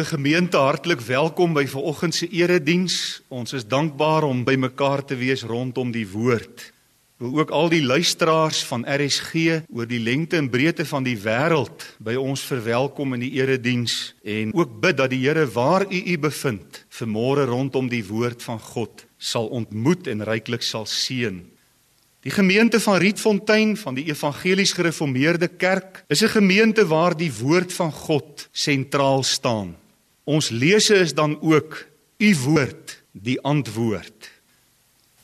Liewe gemeente, hartlik welkom by vanoggend se erediens. Ons is dankbaar om by mekaar te wees rondom die woord. Wil ook al die luisteraars van RSG oor die lengte en breedte van die wêreld by ons verwelkom in die erediens en ook bid dat die Here waar u u bevind, vanmôre rondom die woord van God sal ontmoet en ryklik sal seën. Die gemeente van Rietfontein van die Evangelies Gereformeerde Kerk is 'n gemeente waar die woord van God sentraal staan. Ons lese is dan ook u woord, die antwoord.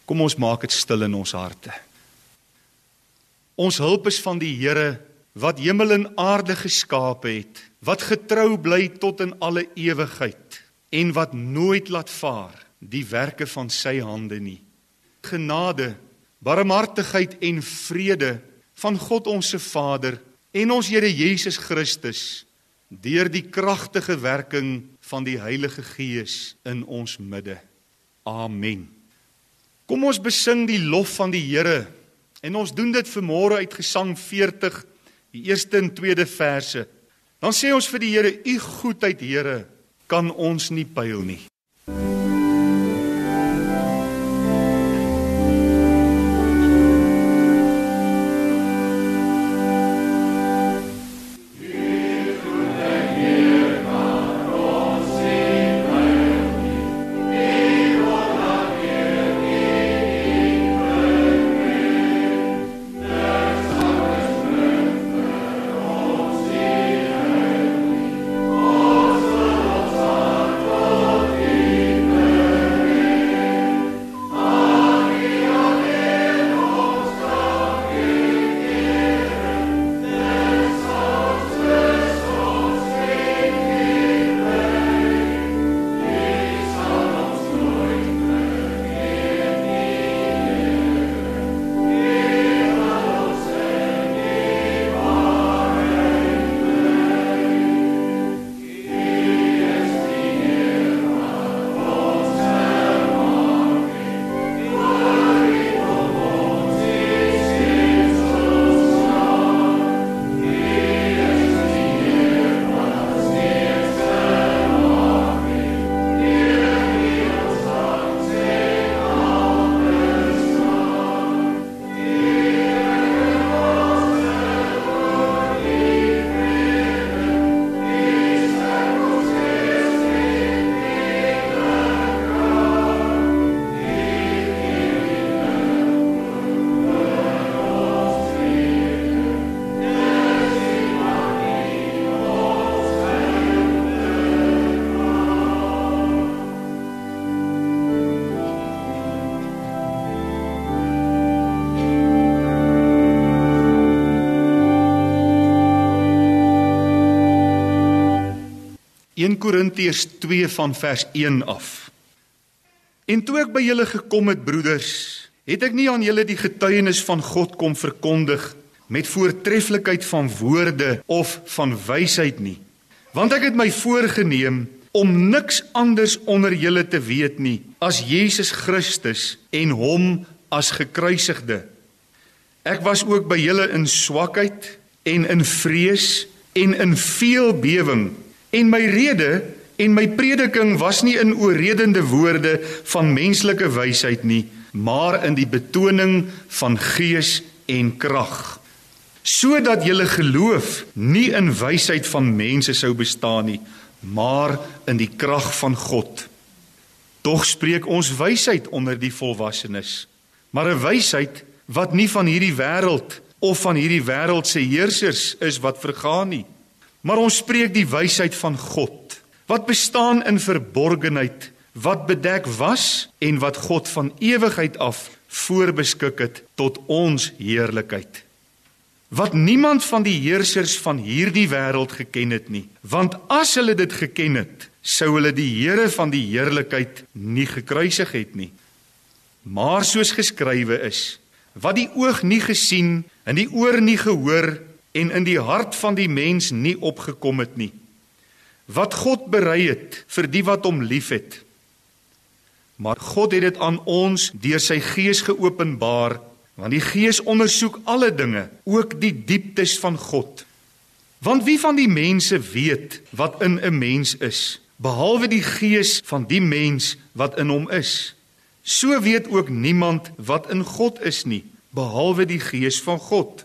Kom ons maak dit stil in ons harte. Ons hulp is van die Here wat hemel en aarde geskaap het, wat getrou bly tot in alle ewigheid en wat nooit laat vaar die werke van sy hande nie. Genade barmhartigheid en vrede van God ons se Vader en ons Here Jesus Christus deur die kragtige werking van die Heilige Gees in ons midde. Amen. Kom ons besing die lof van die Here en ons doen dit vanmôre uit Gesang 40 die eerste en tweede verse. Dan sê ons vir die Here: U goedheid, Here, kan ons nie pyl nie. Korintiërs 2 van vers 1 af. En toe ek by julle gekom het, broeders, het ek nie aan julle die getuienis van God kom verkondig met voortreffelikheid van woorde of van wysheid nie, want ek het my voorgenem om niks anders onder julle te weet nie as Jesus Christus en hom as gekruisigde. Ek was ook by julle in swakheid en in vrees en in veel bewering En my rede en my prediking was nie in oorredende woorde van menslike wysheid nie, maar in die betoning van gees en krag, sodat julle geloof nie in wysheid van mense sou bestaan nie, maar in die krag van God. Tog spreek ons wysheid onder die volwassenes, maar 'n wysheid wat nie van hierdie wêreld of van hierdie wêreld se heersers is wat vergaan nie Maar ons spreek die wysheid van God wat bestaan in verborgenheid, wat bedek was en wat God van ewigheid af voorbeskik het tot ons heerlikheid. Wat niemand van die heersers van hierdie wêreld geken het nie, want as hulle dit geken het, sou hulle die Here van die heerlikheid nie gekruisig het nie. Maar soos geskrywe is, wat die oog nie gesien en die oor nie gehoor en in die hart van die mens nie opgekom het nie. Wat God berei het vir die wat hom liefhet. Maar God het dit aan ons deur sy Gees geopenbaar, want die Gees ondersoek alle dinge, ook die dieptes van God. Want wie van die mense weet wat in 'n mens is, behalwe die gees van die mens wat in hom is. So weet ook niemand wat in God is nie, behalwe die gees van God.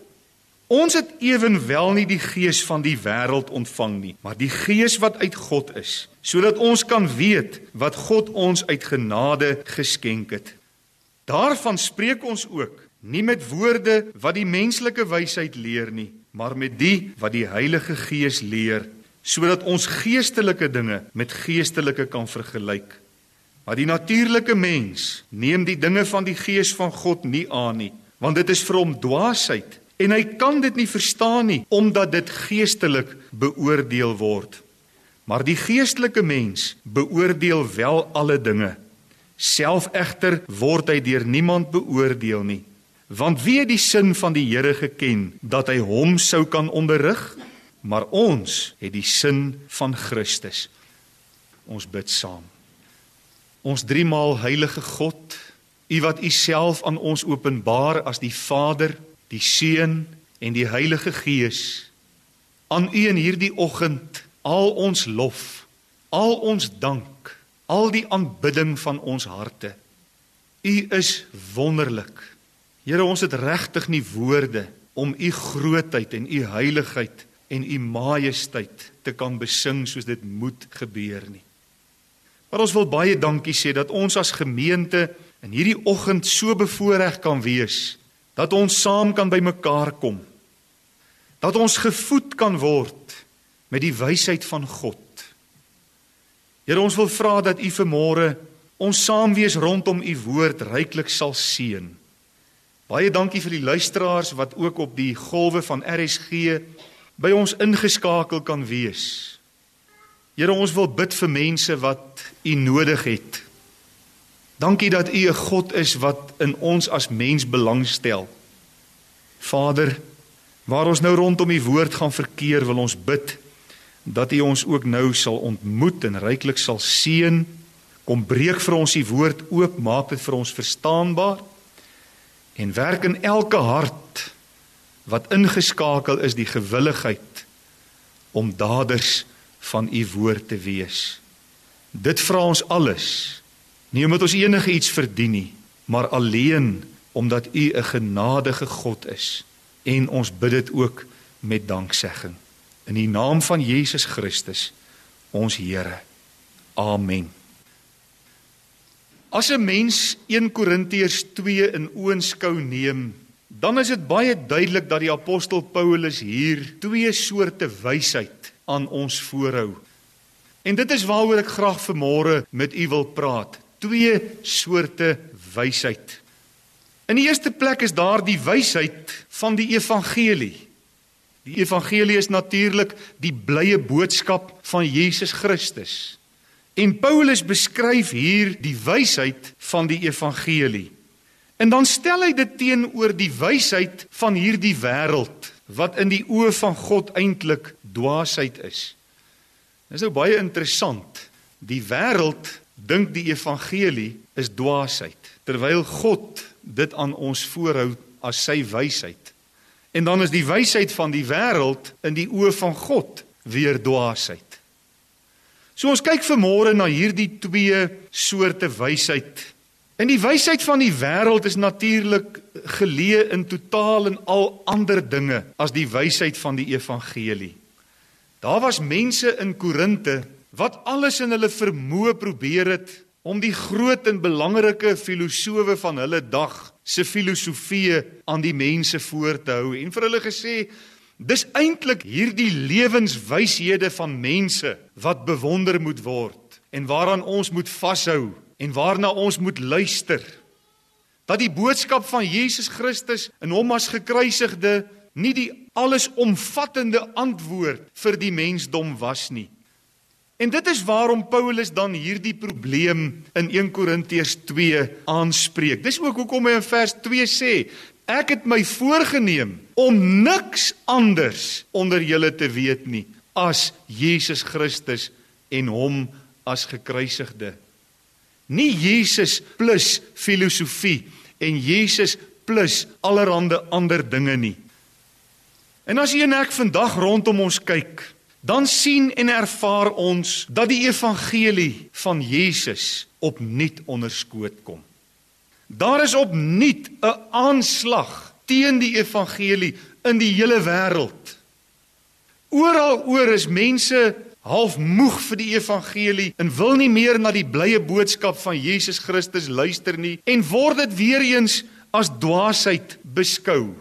Ons het ewenwel nie die gees van die wêreld ontvang nie, maar die gees wat uit God is, sodat ons kan weet wat God ons uit genade geskenk het. Daarvan spreek ons ook, nie met woorde wat die menslike wysheid leer nie, maar met die wat die Heilige Gees leer, sodat ons geestelike dinge met geestelike kan vergelyk. Maar die natuurlike mens neem die dinge van die Gees van God nie aan nie, want dit is vir hom dwaasheid en hy kan dit nie verstaan nie omdat dit geestelik beoordeel word. Maar die geestelike mens beoordeel wel alle dinge. Self egter word hy deur niemand beoordeel nie. Want wie het die sin van die Here geken dat hy hom sou kan onderrig? Maar ons het die sin van Christus. Ons bid saam. Ons driemaal heilige God, U wat U self aan ons openbaar as die Vader, die Seun en die Heilige Gees. Aan U in hierdie oggend al ons lof, al ons dank, al die aanbidding van ons harte. U is wonderlik. Here, ons het regtig nie woorde om u grootheid en u heiligheid en u majesteit te kan besing soos dit moet gebeur nie. Maar ons wil baie dankie sê dat ons as gemeente in hierdie oggend so bevoorreg kan wees dat ons saam kan bymekaar kom. Dat ons gevoed kan word met die wysheid van God. Here, ons wil vra dat u vanmôre ons saam wees rondom u woord ryklik sal seën. Baie dankie vir die luisteraars wat ook op die golwe van RSG by ons ingeskakel kan wees. Here, ons wil bid vir mense wat U nodig het. Dankie dat U 'n God is wat in ons as mens belangstel. Vader, waar ons nou rondom U woord gaan verkeer, wil ons bid dat U ons ook nou sal ontmoet en ryklik sal seën. Kom breek vir ons U woord oop, maak dit vir ons verstaanbaar en werk in elke hart wat ingeskakel is die gewilligheid om daders van u woord te wees. Dit vra ons alles. Nie omdat ons enige iets verdien nie, maar alleen omdat u 'n genadige God is en ons bid dit ook met danksegging in die naam van Jesus Christus ons Here. Amen. As 'n mens 1 Korintiërs 2 in oënskou neem, dan is dit baie duidelik dat die apostel Paulus hier twee soorte wysheid aan ons voorhou. En dit is waaroor ek graag vanmôre met u wil praat. Twee soorte wysheid. In die eerste plek is daar die wysheid van die evangelie. Die evangelie is natuurlik die blye boodskap van Jesus Christus. En Paulus beskryf hier die wysheid van die evangelie. En dan stel hy dit teenoor die wysheid van hierdie wêreld wat in die oë van God eintlik dwaasheid is. Dit is nou baie interessant. Die wêreld dink die evangelie is dwaasheid terwyl God dit aan ons voorhou as sy wysheid. En dan is die wysheid van die wêreld in die oë van God weer dwaasheid. So ons kyk vanmôre na hierdie twee soorte wysheid. En die wysheid van die wêreld is natuurlik geleë in totaal en al ander dinge as die wysheid van die evangelie. Daar was mense in Korinte wat alles in hulle vermoë probeer het om die groot en belangrike filosowe van hulle dag se filosofieë aan die mense voor te hou en vir hulle gesê Dis eintlik hierdie lewenswyshede van mense wat bewonder moet word en waaraan ons moet vashou en waarna ons moet luister. Dat die boodskap van Jesus Christus in hom as gekruisigde nie die allesomvattende antwoord vir die mensdom was nie. En dit is waarom Paulus dan hierdie probleem in 1 Korintiërs 2 aanspreek. Dis ook hoekom hy in vers 2 sê: Ek het my voorgenem om niks anders onder julle te weet nie as Jesus Christus en hom as gekruisigde. Nie Jesus plus filosofie en Jesus plus allerlei ander dinge nie. En as jy en ek vandag rondom ons kyk, dan sien en ervaar ons dat die evangelie van Jesus opnuut onderskoot kom. Daar is opnuut 'n aanslag teen die evangelie in die hele wêreld. Oral oor is mense half moeg vir die evangelie en wil nie meer na die blye boodskap van Jesus Christus luister nie en word dit weer eens as dwaasheid beskou.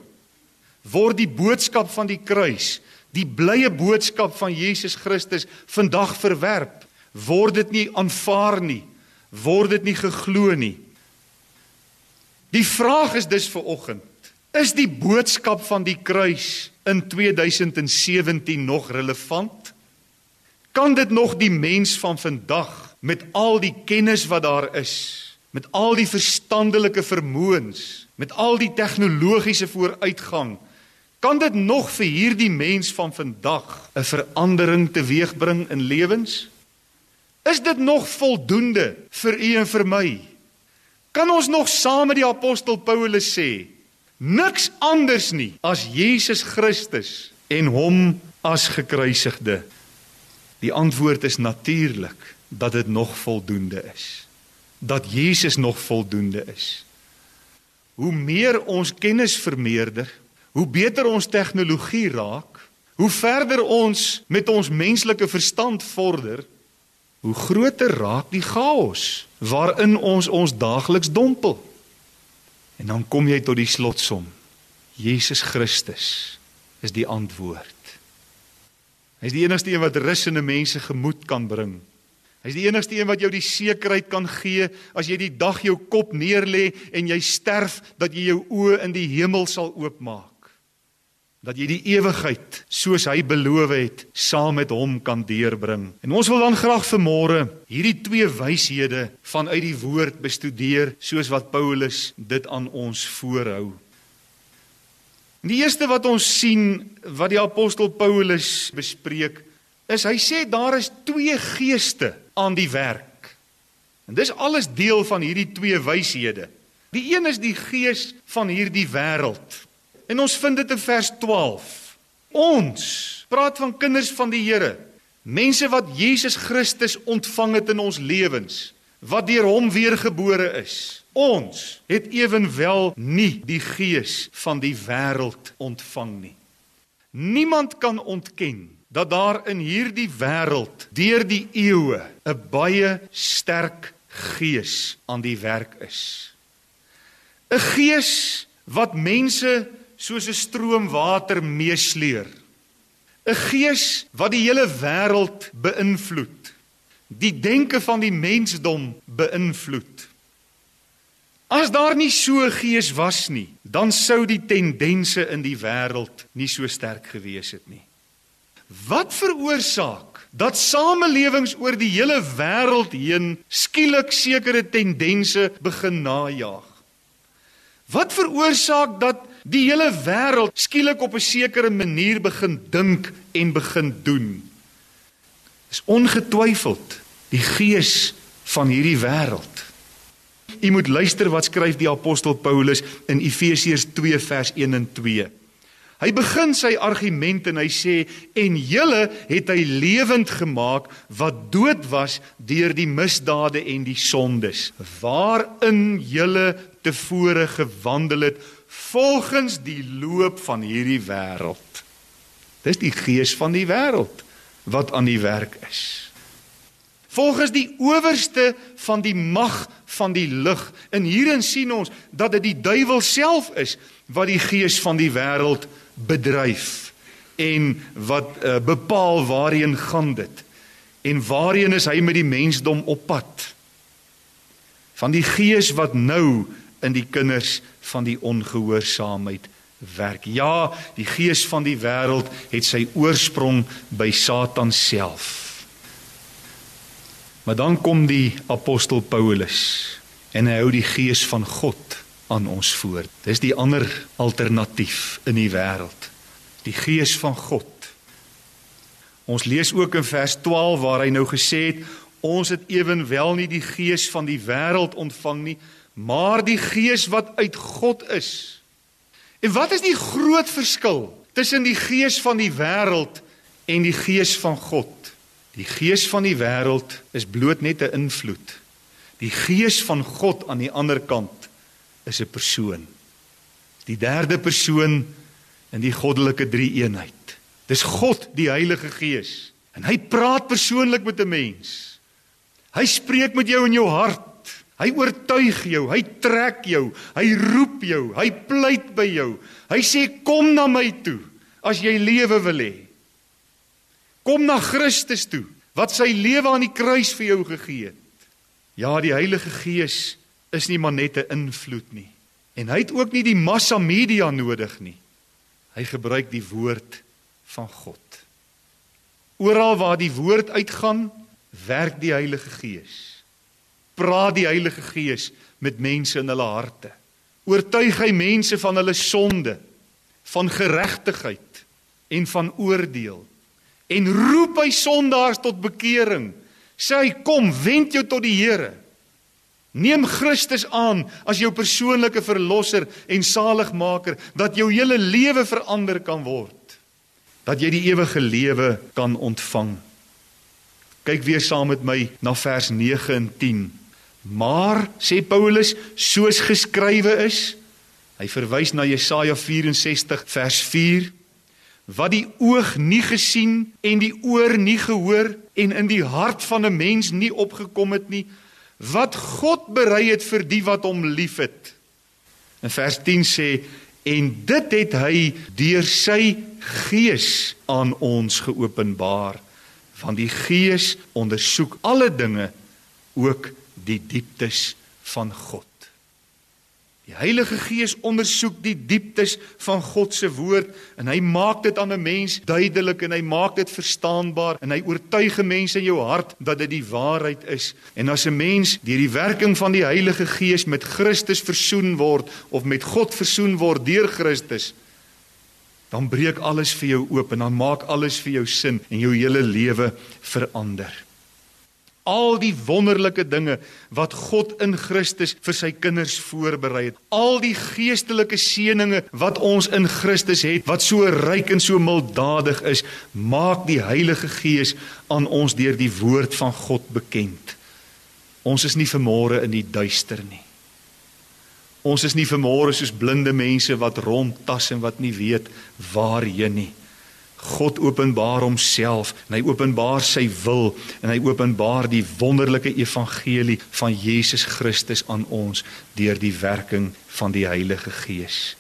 Word die boodskap van die kruis die blye boodskap van Jesus Christus vandag verwerp, word dit nie aanvaar nie, word dit nie geglo nie. Die vraag is dus vir oggend, is die boodskap van die kruis in 2017 nog relevant? Kan dit nog die mens van vandag met al die kennis wat daar is, met al die verstandelike vermoëns, met al die tegnologiese vooruitgang Kan dit nog vir hierdie mens van vandag 'n verandering teweegbring in lewens? Is dit nog voldoende vir u en vir my? Kan ons nog saam met die apostel Paulus sê niks anders nie as Jesus Christus en hom as gekruisigde? Die antwoord is natuurlik dat dit nog voldoende is. Dat Jesus nog voldoende is. Hoe meer ons kennis vermeerder, hoe beter ons tegnologie raak, hoe verder ons met ons menslike verstand vorder, hoe groter raak die chaos waarin ons ons daagliks dompel. En dan kom jy tot die slotsom. Jesus Christus is die antwoord. Hy is die enigste een wat rus in 'n mens se gemoed kan bring. Hy is die enigste een wat jou die sekerheid kan gee as jy die dag jou kop neerlê en jy sterf dat jy jou oë in die hemel sal oopmaak dat jy die ewigheid soos hy beloof het saam met hom kan deurbring. En ons wil dan graag vanmôre hierdie twee wyshede vanuit die woord bestudeer soos wat Paulus dit aan ons voorhou. Die eerste wat ons sien wat die apostel Paulus bespreek is hy sê daar is twee geeste aan die werk. En dis alles deel van hierdie twee wyshede. Die een is die gees van hierdie wêreld En ons vind dit in vers 12. Ons praat van kinders van die Here, mense wat Jesus Christus ontvang het in ons lewens, wat deur hom weergebore is. Ons het ewenwel nie die gees van die wêreld ontvang nie. Niemand kan ontken dat daar in hierdie wêreld deur die eeue 'n baie sterk gees aan die werk is. 'n Gees wat mense soos 'n stroom water meesleer. 'n Gees wat die hele wêreld beïnvloed. Die denke van die mensdom beïnvloed. As daar nie so 'n gees was nie, dan sou die tendense in die wêreld nie so sterk gewees het nie. Wat veroorsaak dat samelewings oor die hele wêreld heen skielik sekere tendense begin najag? Wat veroorsaak dat die hele wêreld skielik op 'n sekere manier begin dink en begin doen. Is ongetwyfeld die gees van hierdie wêreld. U moet luister wat skryf die apostel Paulus in Efesiërs 2 vers 1 en 2. Hy begin sy argument en hy sê en julle het hy lewend gemaak wat dood was deur die misdade en die sondes waarin julle tevore gewandel het volgens die loop van hierdie wêreld. Dis die gees van die wêreld wat aan die werk is. Volgens die owerste van die mag van die lig. En hierin sien ons dat dit die duiwel self is wat die gees van die wêreld bedryf en wat uh, bepaal waarheen gaan dit en waarheen is hy met die mensdom op pad van die gees wat nou in die kinders van die ongehoorsaamheid werk. Ja, die gees van die wêreld het sy oorsprong by Satan self. Maar dan kom die apostel Paulus en hy hou die gees van God aan ons voor. Dis die ander alternatief in die wêreld. Die gees van God. Ons lees ook in vers 12 waar hy nou gesê het ons het ewenwel nie die gees van die wêreld ontvang nie, maar die gees wat uit God is. En wat is die groot verskil tussen die gees van die wêreld en die gees van God. Die gees van die wêreld is bloot net 'n invloed. Die gees van God aan die ander kant is 'n persoon. Die derde persoon in die goddelike drie-eenheid. Dis God, die Heilige Gees. En hy praat persoonlik met 'n mens. Hy spreek met jou in jou hart. Hy oortuig jou, hy trek jou, hy roep jou, hy pleit by jou. Hy sê kom na my toe as jy lewe wil hê. Kom na Christus toe wat sy lewe aan die kruis vir jou gegee het. Ja, die Heilige Gees is nie maar net 'n invloed nie. En hy het ook nie die massa media nodig nie. Hy gebruik die woord van God. Oral waar die woord uitgaan, werk die Heilige Gees praat die Heilige Gees met mense in hulle harte. Oortuig hy mense van hulle sonde, van geregtigheid en van oordeel. En roep hy sondaars tot bekering. Sê hy kom, wend jou tot die Here. Neem Christus aan as jou persoonlike verlosser en saligmaker dat jou hele lewe verander kan word. Dat jy die ewige lewe kan ontvang. Kyk weer saam met my na vers 9 en 10. Maar sê Paulus, soos geskrywe is, hy verwys na Jesaja 64 vers 4, wat die oog nie gesien en die oor nie gehoor en in die hart van 'n mens nie opgekom het nie, wat God berei het vir die wat hom liefhet. In vers 10 sê en dit het hy deur sy gees aan ons geopenbaar want die gees ondersoek alle dinge ook die dieptes van God. Die Heilige Gees ondersoek die dieptes van God se woord en hy maak dit aan 'n mens duidelik en hy maak dit verstaanbaar en hy oortuig mense in jou hart dat dit die waarheid is. En as 'n mens deur die werking van die Heilige Gees met Christus versoen word of met God versoen word deur Christus, dan breek alles vir jou oop en dan maak alles vir jou sin en jou hele lewe verander al die wonderlike dinge wat God in Christus vir sy kinders voorberei het. Al die geestelike seënings wat ons in Christus het, wat so ryk en so milddadig is, maak die Heilige Gees aan ons deur die woord van God bekend. Ons is nie vermore in die duister nie. Ons is nie vermore soos blinde mense wat rondtas en wat nie weet waarheen nie. God openbaar homself en hy openbaar sy wil en hy openbaar die wonderlike evangelie van Jesus Christus aan ons deur die werking van die Heilige Gees.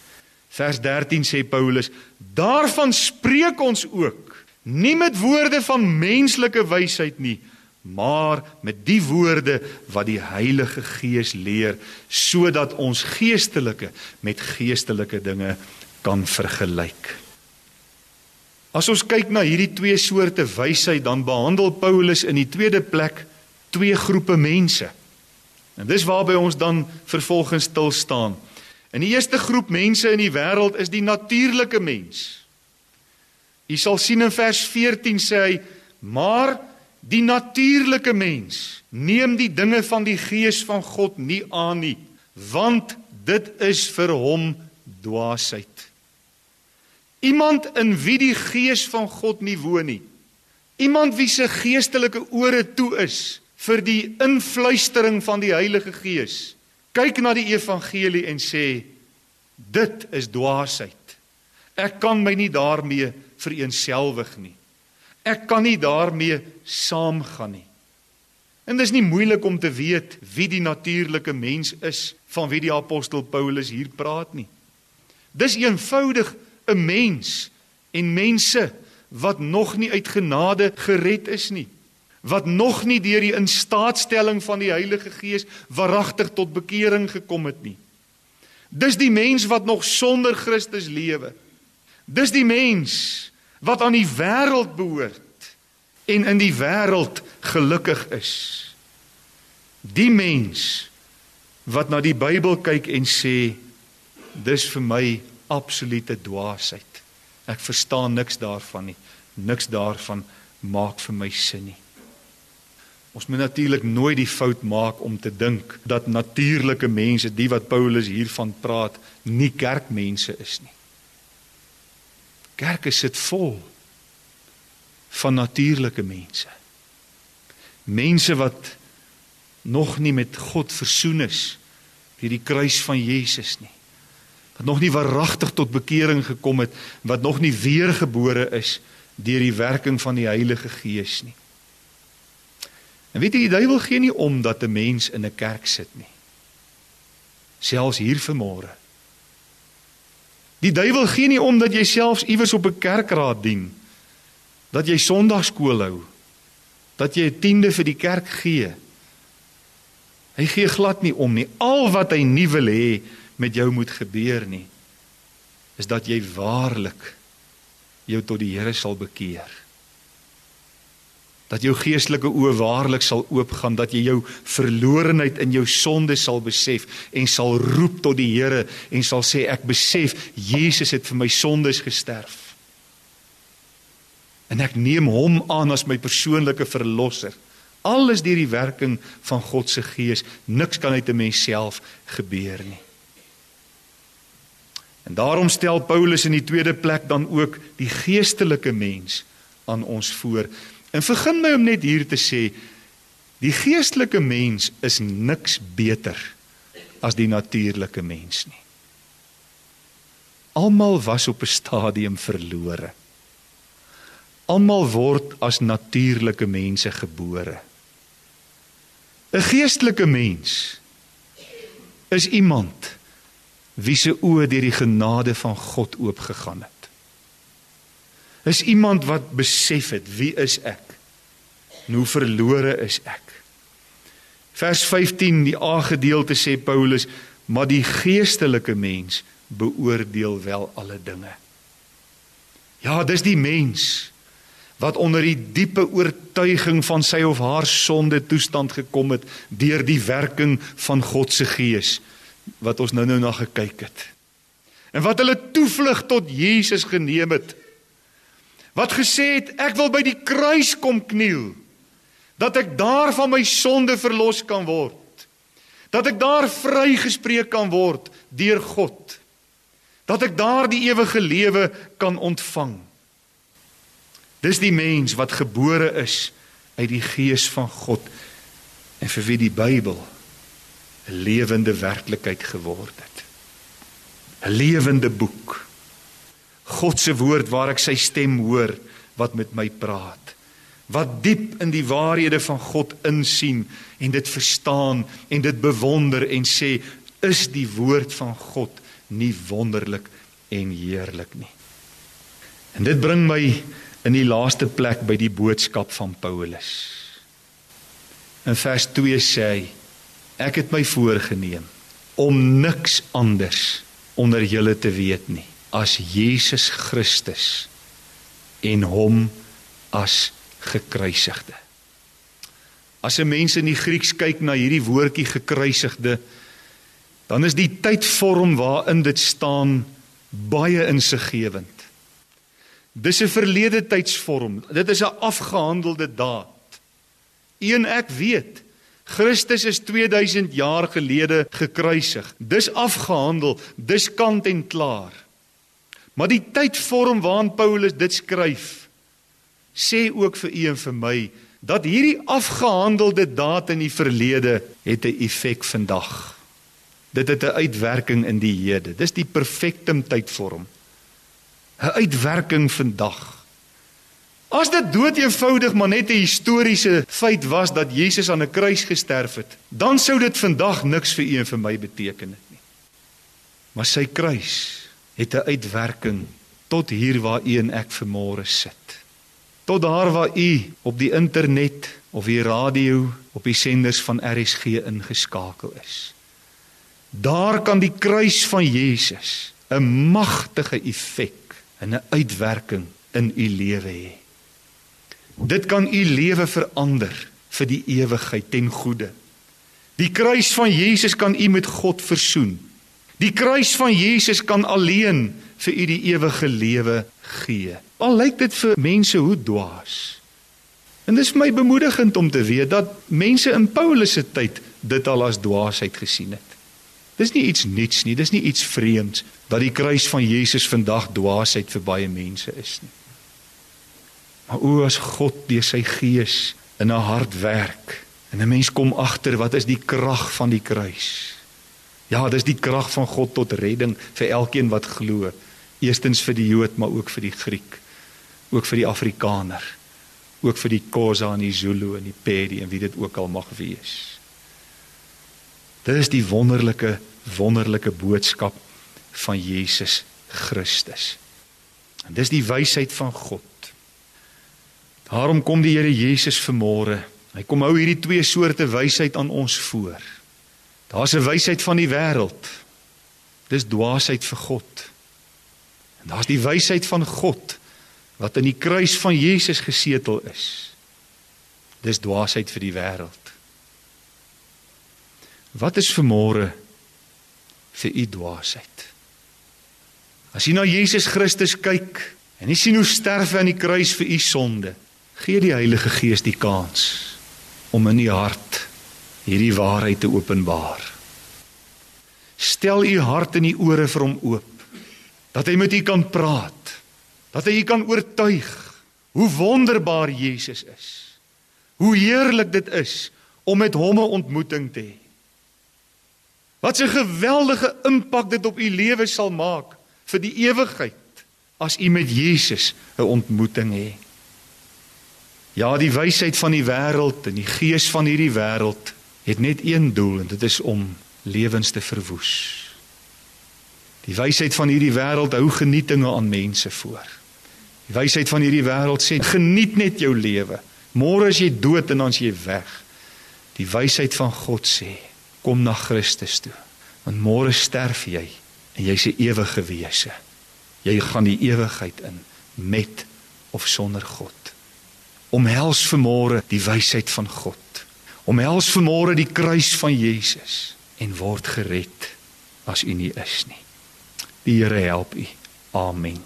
Vers 13 sê Paulus: "Daarvan spreek ons ook, nie met woorde van menslike wysheid nie, maar met die woorde wat die Heilige Gees leer, sodat ons geestelike met geestelike dinge kan vergelyk." As ons kyk na hierdie twee soorte wysheid, dan behandel Paulus in die tweede plek twee groepe mense. En dis waarby ons dan vervolgens stil staan. In die eerste groep mense in die wêreld is die natuurlike mens. U sal sien in vers 14 sê hy: "Maar die natuurlike mens neem die dinge van die gees van God nie aan nie, want dit is vir hom dwaasheid." Iemand in wie die gees van God nie woon nie. Iemand wie se geestelike ore toe is vir die influistering van die Heilige Gees. Kyk na die evangelie en sê dit is dwaasheid. Ek kan my nie daarmee vereensgewig nie. Ek kan nie daarmee saamgaan nie. En dis nie moeilik om te weet wie die natuurlike mens is van wie die apostel Paulus hier praat nie. Dis eenvoudig 'n mens en mense wat nog nie uit genade gered is nie wat nog nie deur die instaatstelling van die Heilige Gees waaragtig tot bekering gekom het nie. Dis die mens wat nog sonder Christus lewe. Dis die mens wat aan die wêreld behoort en in die wêreld gelukkig is. Die mens wat na die Bybel kyk en sê dis vir my absolute dwaasheid. Ek verstaan niks daarvan nie. Niks daarvan maak vir my sin nie. Ons moet natuurlik nooit die fout maak om te dink dat natuurlike mense, die wat Paulus hiervan praat, nie kerkmense is nie. Kerke sit vol. van natuurlike mense. Mense wat nog nie met God versoen is deur die kruis van Jesus nie. Wat nog nie waaragtig tot bekering gekom het, wat nog nie weergebore is deur die werking van die Heilige Gees nie. En weet jy die duiwel gee nie om dat 'n mens in 'n kerk sit nie. Selfs hier vanmôre. Die duiwel gee nie om dat jy selfs iewers op 'n kerkraad dien. Dat jy Sondagskool hou. Dat jy 'n tiende vir die kerk gee. Hy gee glad nie om nie. Al wat hy nie wil hê met jou moet gebeur nie, is dat jy waarlik jou tot die Here sal bekeer. Dat jou geestelike oë waarlik sal oopgaan, dat jy jou verlorenheid in jou sonde sal besef en sal roep tot die Here en sal sê ek besef Jesus het vir my sondes gesterf. En ek neem hom aan as my persoonlike verlosser. Alles deur die werking van God se Gees. Niks kan uit 'n mens self gebeur nie. En daarom stel Paulus in die tweede plek dan ook die geestelike mens aan ons voor. En begin my om net hier te sê die geestelike mens is niks beter as die natuurlike mens nie. Almal was op 'n stadium verlore. Almal word as natuurlike mense gebore. 'n Geestelike mens is iemand wie se oë deur die genade van God oopgegaan het. Is iemand wat besef het wie is ek? En hoe verlore is ek? Vers 15 die A gedeelte sê Paulus, maar die geestelike mens beoordeel wel alle dinge. Ja, dis die mens wat onder die diepe oortuiging van sy of haar sonde toestand gekom het deur die werking van God se gees wat ons nou-nou na gekyk het. En wat hulle toevlug tot Jesus geneem het. Wat gesê het ek wil by die kruis kom kniel dat ek daar van my sonde verlos kan word. Dat ek daar vrygespreek kan word deur God. Dat ek daar die ewige lewe kan ontvang. Dis die mens wat gebore is uit die gees van God en vir wie die Bybel 'n lewende werklikheid geword het. 'n Lewende boek. God se woord waar ek sy stem hoor wat met my praat. Wat diep in die waarhede van God insien en dit verstaan en dit bewonder en sê is die woord van God nie wonderlik en heerlik nie. En dit bring my in die laaste plek by die boodskap van Paulus. In vers 2 sê hy Ek het my voorgenem om niks anders onder julle te weet nie as Jesus Christus en hom as gekruisigde. As 'n mens in die Grieks kyk na hierdie woordjie gekruisigde, dan is die tydvorm waarin dit staan baie insiggewend. Dis 'n verlede tydsvorm. Dit is 'n afgehandelde daad. Een ek weet, Christus is 2000 jaar gelede gekruisig. Dis afgehandel, dis kant en klaar. Maar die tydvorm waarin Paulus dit skryf, sê ook vir u en vir my dat hierdie afgehandelde daad in die verlede het 'n effek vandag. Dit het 'n uitwerking in die hede. Dis die perfekte tydvorm. 'n Uitwerking vandag. As dit dood eenvoudig maar net 'n historiese feit was dat Jesus aan 'n kruis gesterf het, dan sou dit vandag niks vir u en vir my beteken het nie. Maar sy kruis het 'n uitwerking tot hier waar u en ek vanmôre sit. Tot daar waar u op die internet of die radio op die senders van RSG ingeskakel is. Daar kan die kruis van Jesus 'n magtige effek en 'n uitwerking in u lewe hê. Dit kan u lewe verander vir die ewigheid ten goeie. Die kruis van Jesus kan u met God versoen. Die kruis van Jesus kan alleen vir u die ewige lewe gee. Al lyk dit vir mense hoe dwaas. En dis my bemoedigend om te weet dat mense in Paulus se tyd dit al as dwaasheid gesien het. Dis nie iets nuuts nie, dis nie iets vreemds dat die kruis van Jesus vandag dwaasheid vir baie mense is nie. Maar o as God deur sy gees in 'n hart werk en 'n mens kom agter wat is die krag van die kruis. Ja, dis die krag van God tot redding vir elkeen wat glo. Eerstens vir die Jood, maar ook vir die Griek, ook vir die Afrikaner, ook vir die Khoza en die Zulu en die Pedi en wie dit ook al mag wees. Dit is die wonderlike wonderlike boodskap van Jesus Christus. En dis die wysheid van God. Daarom kom die Here Jesus vanmôre. Hy kom hou hierdie twee soorte wysheid aan ons voor. Daar's 'n wysheid van die wêreld. Dis dwaasheid vir God. En daar's die wysheid van God wat in die kruis van Jesus gesetel is. Dis dwaasheid vir die wêreld. Wat is vanmôre vir u dwaasheid? As jy na Jesus Christus kyk en jy sien hoe sterf hy aan die kruis vir u sonde, gee die Heilige Gees die kans om in u hart hierdie waarheid te openbaar. Stel u hart en u ore vir hom oop dat hy met u kan praat, dat hy u kan oortuig hoe wonderbaar Jesus is. Hoe heerlik dit is om met hom 'n ontmoeting te hê. Wat 'n geweldige impak dit op u lewe sal maak vir die ewigheid as u met Jesus 'n ontmoeting het. Ja, die wysheid van die wêreld en die gees van hierdie wêreld het net een doel en dit is om lewens te verwoes. Die wysheid van hierdie wêreld hou genietinge aan mense voor. Die wysheid van hierdie wêreld sê geniet net jou lewe. Môre as jy dood en dan is jy weg. Die wysheid van God sê kom na Christus toe. Want môre sterf jy en jy's 'n ewige wese. Jy gaan die ewigheid in met of sonder God. Omhels vanmôre die wysheid van God. Omhels vanmôre die kruis van Jesus en word gered as u nie is nie. Die Here help u. Amen.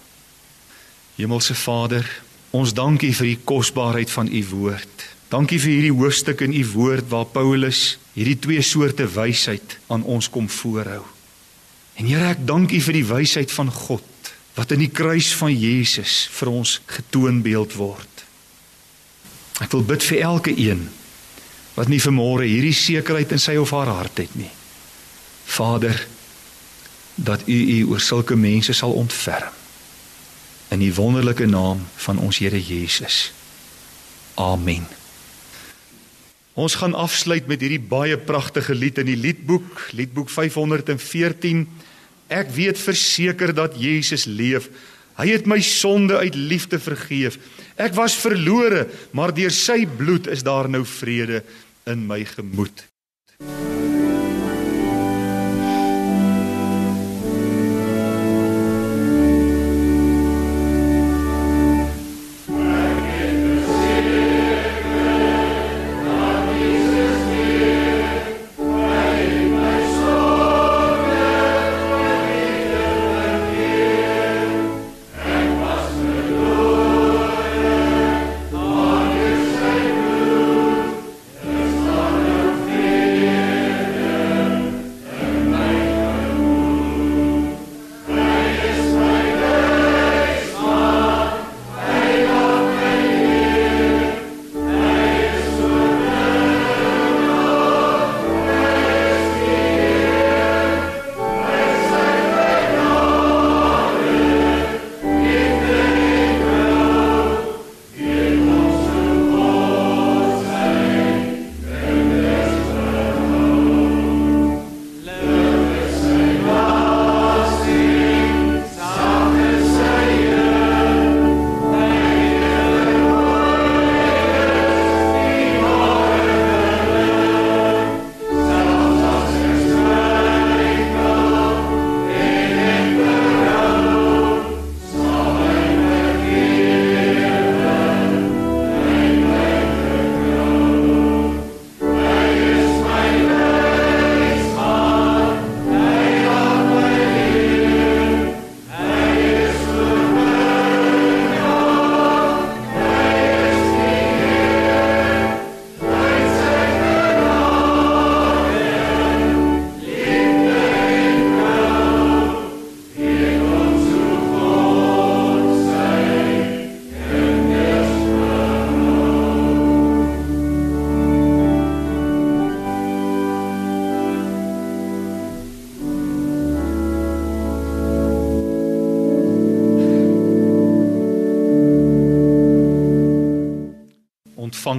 Hemelse Vader, ons dankie vir die kosbaarheid van u woord. Dankie vir hierdie hoofstuk in u woord waar Paulus hierdie twee soorte wysheid aan ons kom voorhou. En Here, ek dankie vir die wysheid van God wat in die kruis van Jesus vir ons getoonbeeld word. Ek wil bid vir elke een wat nie vanmôre hierdie sekerheid in sy of haar hart het nie. Vader, dat U U oor sulke mense sal ontferm. In die wonderlike naam van ons Here Jesus. Amen. Ons gaan afsluit met hierdie baie pragtige lied in die liedboek, liedboek 514. Ek weet verseker dat Jesus leef. Hy het my sonde uit liefde vergeef. Ek was verlore, maar deur sy bloed is daar nou vrede in my gemoed.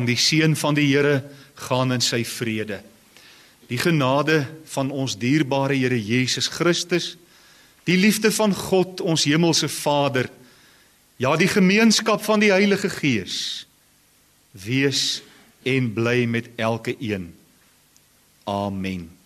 Die seën van die Here, gaan in sy vrede. Die genade van ons dierbare Here Jesus Christus, die liefde van God, ons hemelse Vader, ja die gemeenskap van die Heilige Gees wees en bly met elke een. Amen.